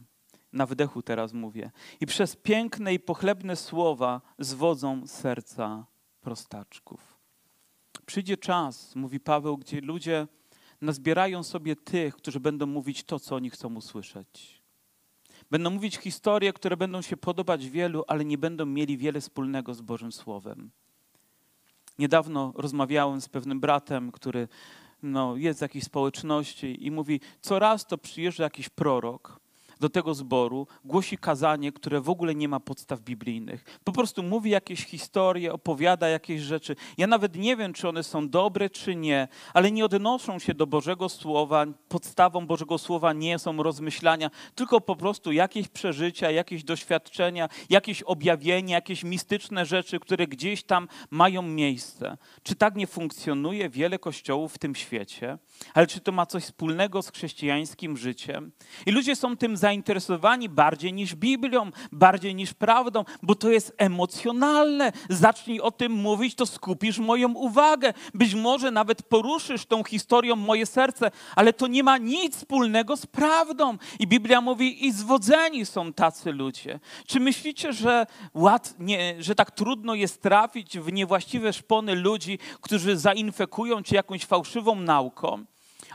Na wdechu teraz mówię. I przez piękne i pochlebne słowa zwodzą serca prostaczków. Przyjdzie czas, mówi Paweł, gdzie ludzie nazbierają sobie tych, którzy będą mówić to, co oni chcą usłyszeć. Będą mówić historie, które będą się podobać wielu, ale nie będą mieli wiele wspólnego z Bożym Słowem. Niedawno rozmawiałem z pewnym bratem, który no, jest w jakiejś społeczności i mówi, co raz to przyjeżdża jakiś prorok do tego zboru, głosi kazanie, które w ogóle nie ma podstaw biblijnych. Po prostu mówi jakieś historie, opowiada jakieś rzeczy. Ja nawet nie wiem, czy one są dobre, czy nie, ale nie odnoszą się do Bożego Słowa. Podstawą Bożego Słowa nie są rozmyślania, tylko po prostu jakieś przeżycia, jakieś doświadczenia, jakieś objawienia, jakieś mistyczne rzeczy, które gdzieś tam mają miejsce. Czy tak nie funkcjonuje wiele kościołów w tym świecie? Ale czy to ma coś wspólnego z chrześcijańskim życiem? I ludzie są tym zainteresowani zainteresowani bardziej niż Biblią, bardziej niż prawdą, bo to jest emocjonalne. Zacznij o tym mówić, to skupisz moją uwagę. Być może nawet poruszysz tą historią moje serce, ale to nie ma nic wspólnego z prawdą. I Biblia mówi, i zwodzeni są tacy ludzie. Czy myślicie, że, łat, nie, że tak trudno jest trafić w niewłaściwe szpony ludzi, którzy zainfekują cię jakąś fałszywą nauką?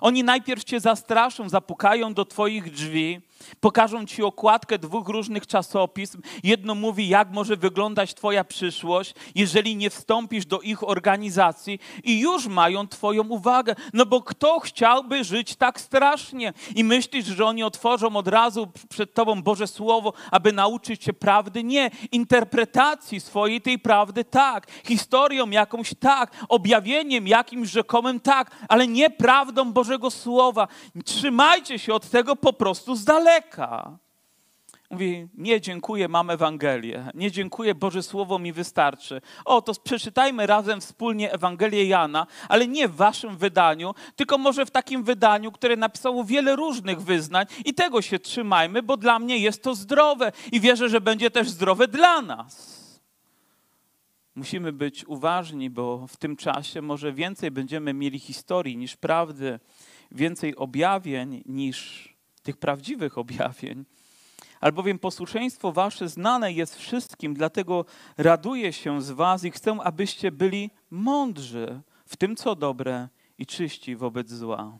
Oni najpierw cię zastraszą, zapukają do twoich drzwi, Pokażą ci okładkę dwóch różnych czasopism. Jedno mówi, jak może wyglądać Twoja przyszłość, jeżeli nie wstąpisz do ich organizacji, i już mają Twoją uwagę. No bo kto chciałby żyć tak strasznie? I myślisz, że oni otworzą od razu przed Tobą Boże Słowo, aby nauczyć się prawdy? Nie. Interpretacji swojej tej prawdy tak. Historią jakąś tak. Objawieniem jakimś rzekomym tak. Ale nie prawdą Bożego Słowa. Trzymajcie się od tego po prostu z daleka. Mówi, nie dziękuję, mam Ewangelię. Nie dziękuję, Boże Słowo mi wystarczy. O, to przeczytajmy razem wspólnie Ewangelię Jana, ale nie w waszym wydaniu, tylko może w takim wydaniu, które napisało wiele różnych wyznań i tego się trzymajmy, bo dla mnie jest to zdrowe i wierzę, że będzie też zdrowe dla nas. Musimy być uważni, bo w tym czasie może więcej będziemy mieli historii niż prawdy, więcej objawień niż tych prawdziwych objawień. Albowiem posłuszeństwo wasze znane jest wszystkim, dlatego raduję się z was i chcę, abyście byli mądrzy w tym, co dobre i czyści wobec zła.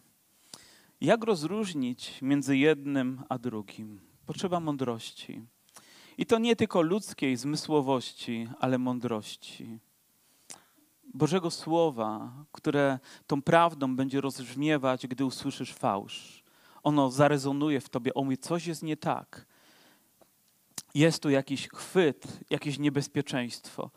Jak rozróżnić między jednym a drugim? Potrzeba mądrości. I to nie tylko ludzkiej zmysłowości, ale mądrości. Bożego Słowa, które tą prawdą będzie rozbrzmiewać, gdy usłyszysz fałsz ono zarezonuje w tobie, o mówi, coś jest nie tak. Jest tu jakiś chwyt, jakieś niebezpieczeństwo.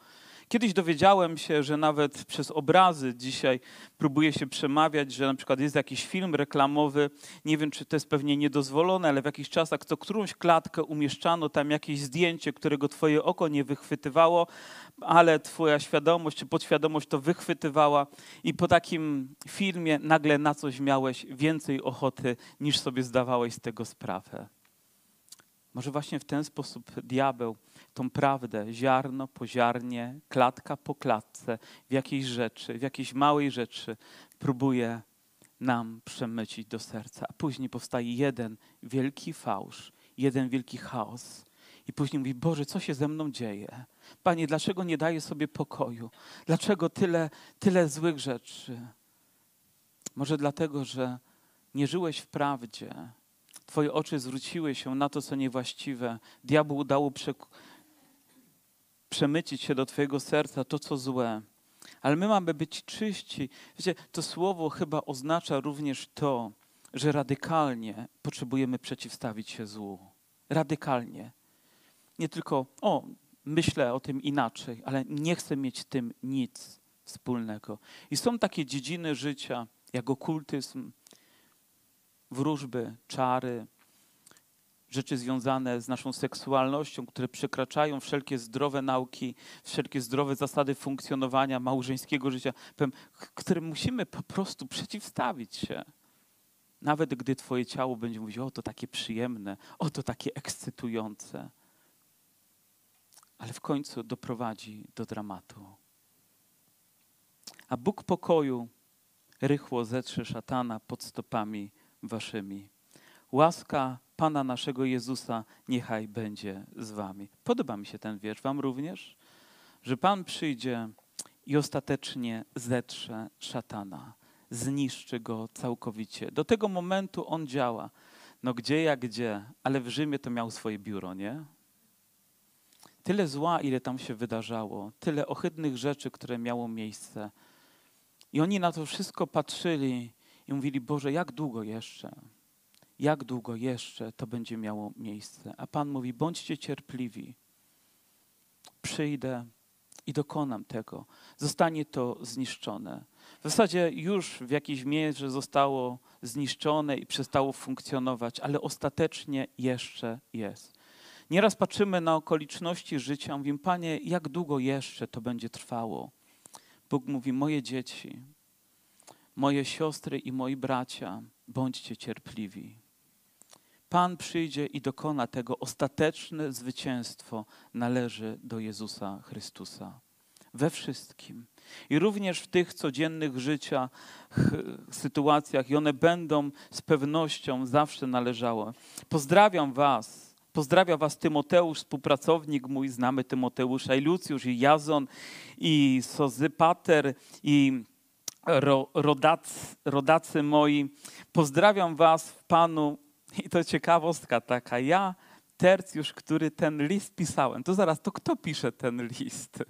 Kiedyś dowiedziałem się, że nawet przez obrazy dzisiaj próbuje się przemawiać, że na przykład jest jakiś film reklamowy, nie wiem czy to jest pewnie niedozwolone, ale w jakichś czasach co którąś klatkę umieszczano tam jakieś zdjęcie, którego twoje oko nie wychwytywało, ale twoja świadomość czy podświadomość to wychwytywała i po takim filmie nagle na coś miałeś więcej ochoty niż sobie zdawałeś z tego sprawę. Może właśnie w ten sposób diabeł tą prawdę, ziarno po ziarnie, klatka po klatce, w jakiejś rzeczy, w jakiejś małej rzeczy próbuje nam przemycić do serca. A później powstaje jeden wielki fałsz, jeden wielki chaos. I później mówi, Boże, co się ze mną dzieje? Panie, dlaczego nie daję sobie pokoju? Dlaczego tyle, tyle złych rzeczy? Może dlatego, że nie żyłeś w prawdzie. Twoje oczy zwróciły się na to, co niewłaściwe. Diabłu udało przemycić się do Twojego serca to, co złe. Ale my mamy być czyści. Wiecie, to słowo chyba oznacza również to, że radykalnie potrzebujemy przeciwstawić się złu. Radykalnie. Nie tylko, o, myślę o tym inaczej, ale nie chcę mieć z tym nic wspólnego. I są takie dziedziny życia, jak okultyzm, wróżby, czary, rzeczy związane z naszą seksualnością, które przekraczają wszelkie zdrowe nauki, wszelkie zdrowe zasady funkcjonowania małżeńskiego życia, którym musimy po prostu przeciwstawić się. Nawet gdy Twoje ciało będzie mówić, o to takie przyjemne, o to takie ekscytujące. Ale w końcu doprowadzi do dramatu. A Bóg pokoju rychło zetrze szatana pod stopami waszymi. Łaska Pana naszego Jezusa niechaj będzie z wami. Podoba mi się ten wiersz. Wam również? Że Pan przyjdzie i ostatecznie zetrze szatana, zniszczy go całkowicie. Do tego momentu on działa. No gdzie jak gdzie, ale w Rzymie to miał swoje biuro, nie? Tyle zła, ile tam się wydarzało, tyle ohydnych rzeczy, które miało miejsce. I oni na to wszystko patrzyli i mówili: Boże, jak długo jeszcze? Jak długo jeszcze to będzie miało miejsce? A Pan mówi: bądźcie cierpliwi. Przyjdę i dokonam tego. Zostanie to zniszczone. W zasadzie już w jakiejś mierze zostało zniszczone i przestało funkcjonować, ale ostatecznie jeszcze jest. Nieraz patrzymy na okoliczności życia, mówimy, Panie, jak długo jeszcze to będzie trwało? Bóg mówi, moje dzieci, moje siostry i moi bracia, bądźcie cierpliwi. Pan przyjdzie i dokona tego. Ostateczne zwycięstwo należy do Jezusa Chrystusa. We wszystkim. I również w tych codziennych życia, sytuacjach, i one będą z pewnością zawsze należały. Pozdrawiam Was. Pozdrawia Was Tymoteusz, współpracownik mój, znamy Tymoteusza, i Lucjusz, i Jazon, i Sozypater, i ro, rodacy, rodacy moi. Pozdrawiam Was w Panu i to ciekawostka taka. Ja, tercjusz, który ten list pisałem, to zaraz, to kto pisze ten list?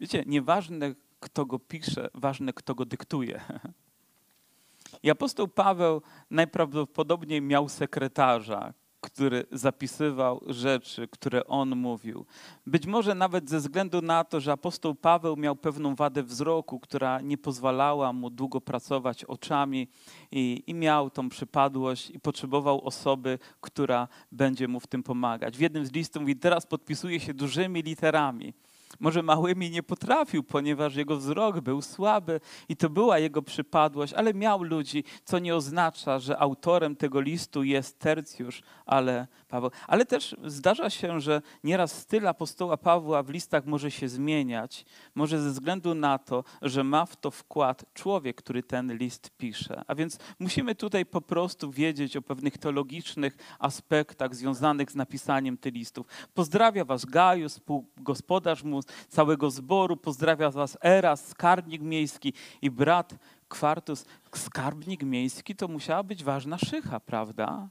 Wiecie, nieważne kto go pisze, ważne kto go dyktuje. I apostoł Paweł najprawdopodobniej miał sekretarza, który zapisywał rzeczy, które on mówił. Być może nawet ze względu na to, że apostoł Paweł miał pewną wadę wzroku, która nie pozwalała mu długo pracować oczami i, i miał tą przypadłość i potrzebował osoby, która będzie mu w tym pomagać. W jednym z listów mówi, teraz podpisuje się dużymi literami. Może małymi nie potrafił, ponieważ jego wzrok był słaby i to była jego przypadłość, ale miał ludzi, co nie oznacza, że autorem tego listu jest tercjusz, ale Paweł. Ale też zdarza się, że nieraz styl apostoła Pawła w listach może się zmieniać, może ze względu na to, że ma w to wkład człowiek, który ten list pisze. A więc musimy tutaj po prostu wiedzieć o pewnych teologicznych aspektach związanych z napisaniem tych listów. Pozdrawia was Gajus, gospodarz mu całego zboru, pozdrawia was Eras, skarbnik miejski i brat Kwartus. Skarbnik miejski to musiała być ważna szycha, prawda?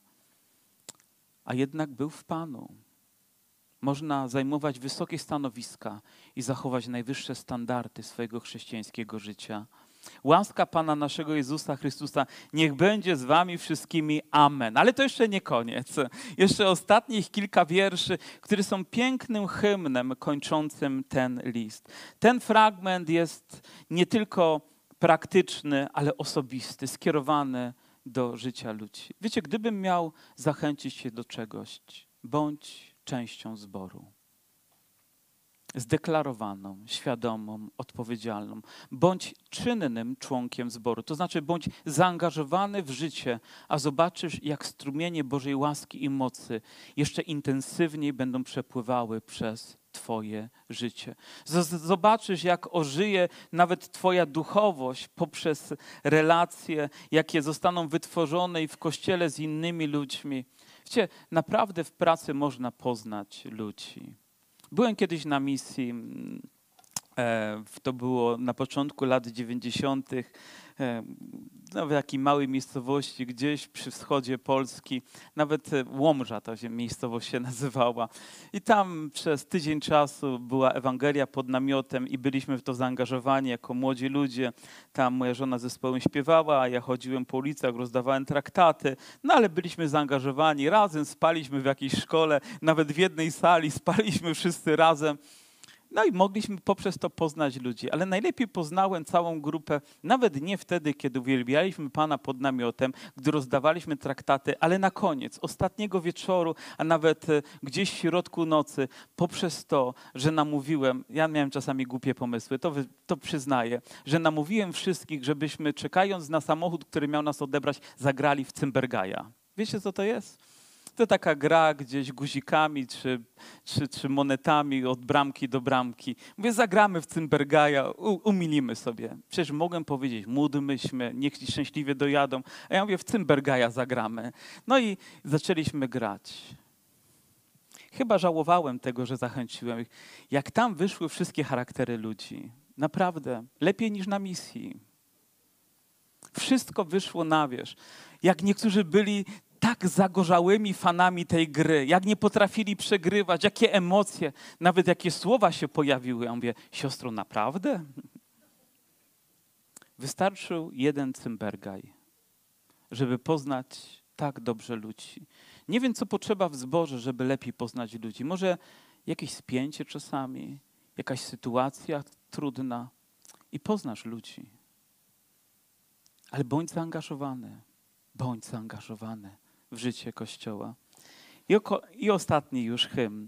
a jednak był w Panu. Można zajmować wysokie stanowiska i zachować najwyższe standardy swojego chrześcijańskiego życia. Łaska Pana naszego Jezusa Chrystusa niech będzie z wami wszystkimi. Amen. Ale to jeszcze nie koniec. Jeszcze ostatnich kilka wierszy, które są pięknym hymnem kończącym ten list. Ten fragment jest nie tylko praktyczny, ale osobisty, skierowany do życia ludzi. Wiecie, gdybym miał zachęcić się do czegoś, bądź częścią zboru. Zdeklarowaną, świadomą, odpowiedzialną. Bądź czynnym członkiem zboru, to znaczy bądź zaangażowany w życie, a zobaczysz, jak strumienie Bożej łaski i mocy jeszcze intensywniej będą przepływały przez Twoje życie. Zobaczysz, jak ożyje nawet Twoja duchowość poprzez relacje, jakie zostaną wytworzone i w kościele z innymi ludźmi. Wiecie, naprawdę w pracy można poznać ludzi. Byłem kiedyś na misji E, to było na początku lat 90. No, w takiej małej miejscowości gdzieś przy wschodzie Polski, nawet e, Łomża ta się miejscowość się nazywała. I tam przez tydzień czasu była Ewangelia pod namiotem i byliśmy w to zaangażowani jako młodzi ludzie. Tam moja żona zespołem śpiewała, a ja chodziłem po ulicach, rozdawałem traktaty, no ale byliśmy zaangażowani razem, spaliśmy w jakiejś szkole, nawet w jednej sali spaliśmy wszyscy razem. No i mogliśmy poprzez to poznać ludzi, ale najlepiej poznałem całą grupę, nawet nie wtedy, kiedy uwielbialiśmy Pana pod namiotem, gdy rozdawaliśmy traktaty, ale na koniec, ostatniego wieczoru, a nawet e, gdzieś w środku nocy, poprzez to, że namówiłem, ja miałem czasami głupie pomysły, to, to przyznaję, że namówiłem wszystkich, żebyśmy czekając na samochód, który miał nas odebrać, zagrali w Cymbergaja. Wiecie, co to jest? To taka gra gdzieś guzikami czy, czy, czy monetami od bramki do bramki. Mówię, zagramy w Cymbergaja, umilimy sobie. Przecież mogłem powiedzieć, módlmy się, niech szczęśliwie dojadą. A ja mówię, w Cymbergaja zagramy. No i zaczęliśmy grać. Chyba żałowałem tego, że zachęciłem ich. Jak tam wyszły wszystkie charaktery ludzi. Naprawdę, lepiej niż na misji. Wszystko wyszło na wierzch. Jak niektórzy byli tak zagorzałymi fanami tej gry, jak nie potrafili przegrywać, jakie emocje, nawet jakie słowa się pojawiły. Ja mówię, siostro, naprawdę? Wystarczył jeden cymbergaj, żeby poznać tak dobrze ludzi. Nie wiem, co potrzeba w zborze, żeby lepiej poznać ludzi. Może jakieś spięcie czasami, jakaś sytuacja trudna i poznasz ludzi. Ale bądź zaangażowany, bądź zaangażowany w życie Kościoła. I, oko, I ostatni już hymn.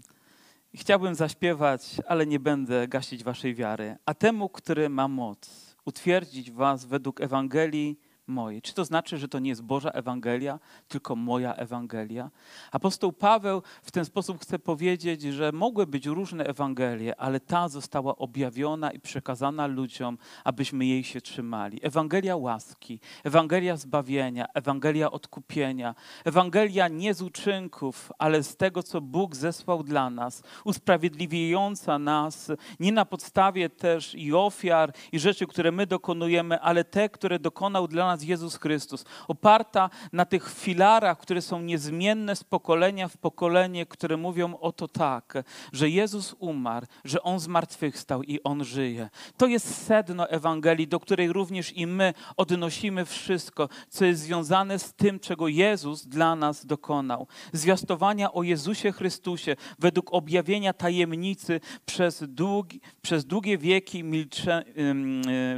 Chciałbym zaśpiewać, ale nie będę gasić waszej wiary. A temu, który ma moc utwierdzić was według Ewangelii mojej. Czy to znaczy, że to nie jest Boża Ewangelia, tylko moja Ewangelia? Apostoł Paweł w ten sposób chce powiedzieć, że mogły być różne Ewangelie, ale ta została objawiona i przekazana ludziom, abyśmy jej się trzymali. Ewangelia łaski, Ewangelia zbawienia, Ewangelia odkupienia, Ewangelia nie z uczynków, ale z tego, co Bóg zesłał dla nas, usprawiedliwiająca nas, nie na podstawie też i ofiar, i rzeczy, które my dokonujemy, ale te, które dokonał dla nas nas Jezus Chrystus, oparta na tych filarach, które są niezmienne z pokolenia w pokolenie, które mówią o to tak, że Jezus umarł, że On zmartwychwstał i On żyje. To jest sedno Ewangelii, do której również i my odnosimy wszystko, co jest związane z tym, czego Jezus dla nas dokonał. Zwiastowania o Jezusie Chrystusie według objawienia tajemnicy przez, długi, przez długie wieki milcze,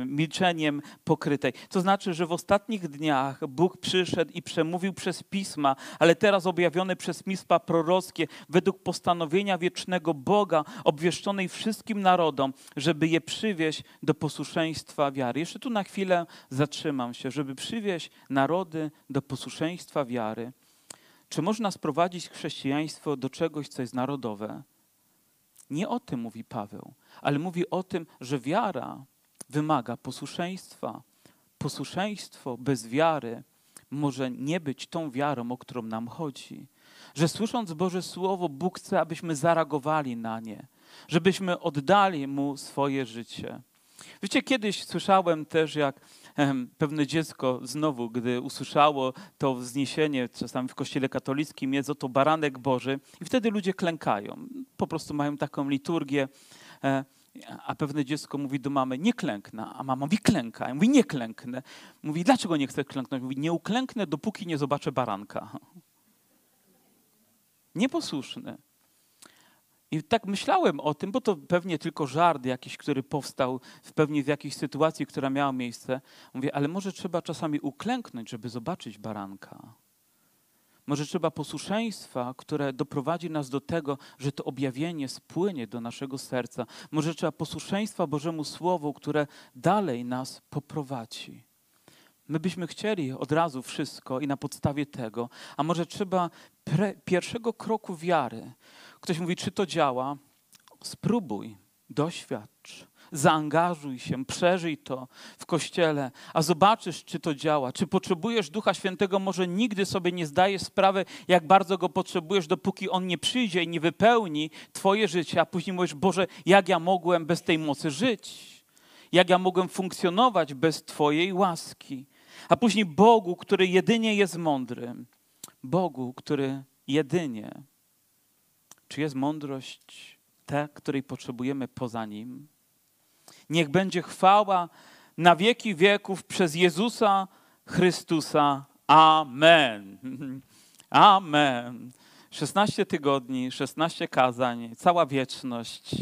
milczeniem pokrytej. To znaczy, że w ostatnich dniach Bóg przyszedł i przemówił przez pisma, ale teraz objawione przez pisma prorockie, według postanowienia wiecznego Boga, obwieszczonej wszystkim narodom, żeby je przywieźć do posłuszeństwa wiary. Jeszcze tu na chwilę zatrzymam się, żeby przywieźć narody do posłuszeństwa wiary. Czy można sprowadzić chrześcijaństwo do czegoś, co jest narodowe? Nie o tym mówi Paweł, ale mówi o tym, że wiara wymaga posłuszeństwa posłuszeństwo bez wiary może nie być tą wiarą, o którą nam chodzi. Że słysząc Boże Słowo, Bóg chce, abyśmy zareagowali na nie, żebyśmy oddali Mu swoje życie. Wiecie, kiedyś słyszałem też, jak pewne dziecko znowu, gdy usłyszało to wzniesienie, czasami w kościele katolickim jest oto baranek Boży i wtedy ludzie klękają. Po prostu mają taką liturgię. A pewne dziecko mówi do mamy, nie klęknę, a mama mówi klęka. Ja mówi, nie klęknę. Mówi, dlaczego nie chcę klęknąć? Mówi, nie uklęknę, dopóki nie zobaczę baranka. Nieposłuszny. I tak myślałem o tym, bo to pewnie tylko żart jakiś, który powstał w pewnie w jakiejś sytuacji, która miała miejsce. Mówię, ale może trzeba czasami uklęknąć, żeby zobaczyć baranka. Może trzeba posłuszeństwa, które doprowadzi nas do tego, że to objawienie spłynie do naszego serca. Może trzeba posłuszeństwa Bożemu Słowu, które dalej nas poprowadzi. My byśmy chcieli od razu wszystko i na podstawie tego, a może trzeba pierwszego kroku wiary. Ktoś mówi, czy to działa? Spróbuj, doświadcz. Zaangażuj się, przeżyj to w kościele, a zobaczysz, czy to działa. Czy potrzebujesz Ducha Świętego, może nigdy sobie nie zdajesz sprawy, jak bardzo go potrzebujesz, dopóki on nie przyjdzie i nie wypełni Twoje życie, a później mówisz, Boże, jak ja mogłem bez tej mocy żyć? Jak ja mogłem funkcjonować bez Twojej łaski? A później Bogu, który jedynie jest mądrym, Bogu, który jedynie, czy jest mądrość ta, której potrzebujemy poza Nim? Niech będzie chwała na wieki wieków przez Jezusa Chrystusa. Amen. Amen. 16 tygodni, 16 kazań, cała wieczność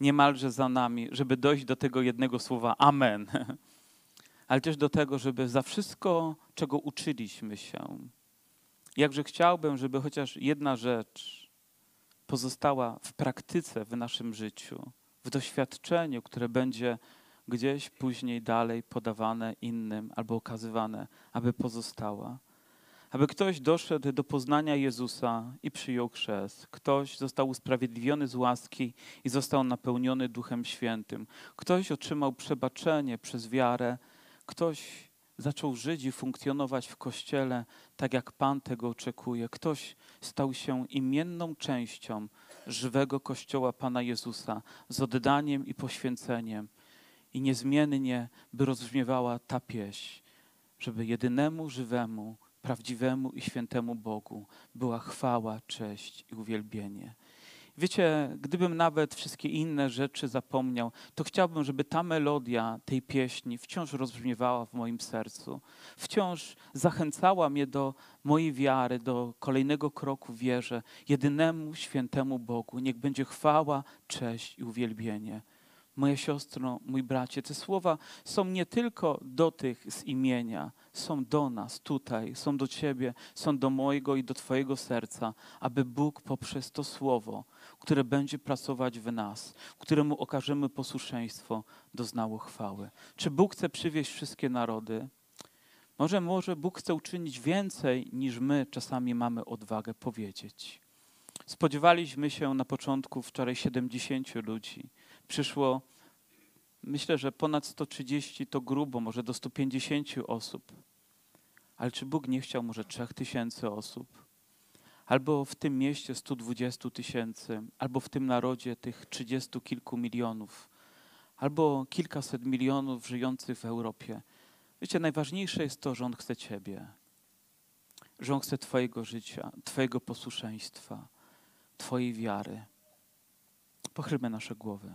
niemalże za nami, żeby dojść do tego jednego słowa Amen. Ale też do tego, żeby za wszystko, czego uczyliśmy się, jakże chciałbym, żeby chociaż jedna rzecz pozostała w praktyce w naszym życiu, w doświadczeniu, które będzie gdzieś później dalej podawane innym albo okazywane, aby pozostała aby ktoś doszedł do poznania Jezusa i przyjął chrzest. Ktoś został usprawiedliwiony z łaski i został napełniony Duchem Świętym. Ktoś otrzymał przebaczenie przez wiarę. Ktoś zaczął żyć i funkcjonować w Kościele tak, jak Pan tego oczekuje. Ktoś stał się imienną częścią żywego Kościoła Pana Jezusa z oddaniem i poświęceniem. I niezmiennie by rozbrzmiewała ta pieśń, żeby jedynemu żywemu prawdziwemu i świętemu Bogu była chwała, cześć i uwielbienie. Wiecie, gdybym nawet wszystkie inne rzeczy zapomniał, to chciałbym, żeby ta melodia tej pieśni wciąż rozbrzmiewała w moim sercu, wciąż zachęcała mnie do mojej wiary, do kolejnego kroku wierze, jedynemu świętemu Bogu. Niech będzie chwała, cześć i uwielbienie. Moja siostro, mój bracie, te słowa są nie tylko do tych z imienia, są do nas tutaj, są do Ciebie, są do mojego i do Twojego serca, aby Bóg poprzez to słowo, które będzie pracować w nas, któremu okażemy posłuszeństwo, doznało chwały. Czy Bóg chce przywieźć wszystkie narody? Może, może Bóg chce uczynić więcej, niż my czasami mamy odwagę powiedzieć. Spodziewaliśmy się na początku wczoraj 70 ludzi. Przyszło, myślę, że ponad 130 to grubo, może do 150 osób. Ale czy Bóg nie chciał może 3000 osób? Albo w tym mieście 120 tysięcy, albo w tym narodzie tych 30 kilku milionów, albo kilkaset milionów żyjących w Europie. Wiecie, najważniejsze jest to, że On chce Ciebie, że On chce Twojego życia, Twojego posłuszeństwa, Twojej wiary. Pochylmy nasze głowy.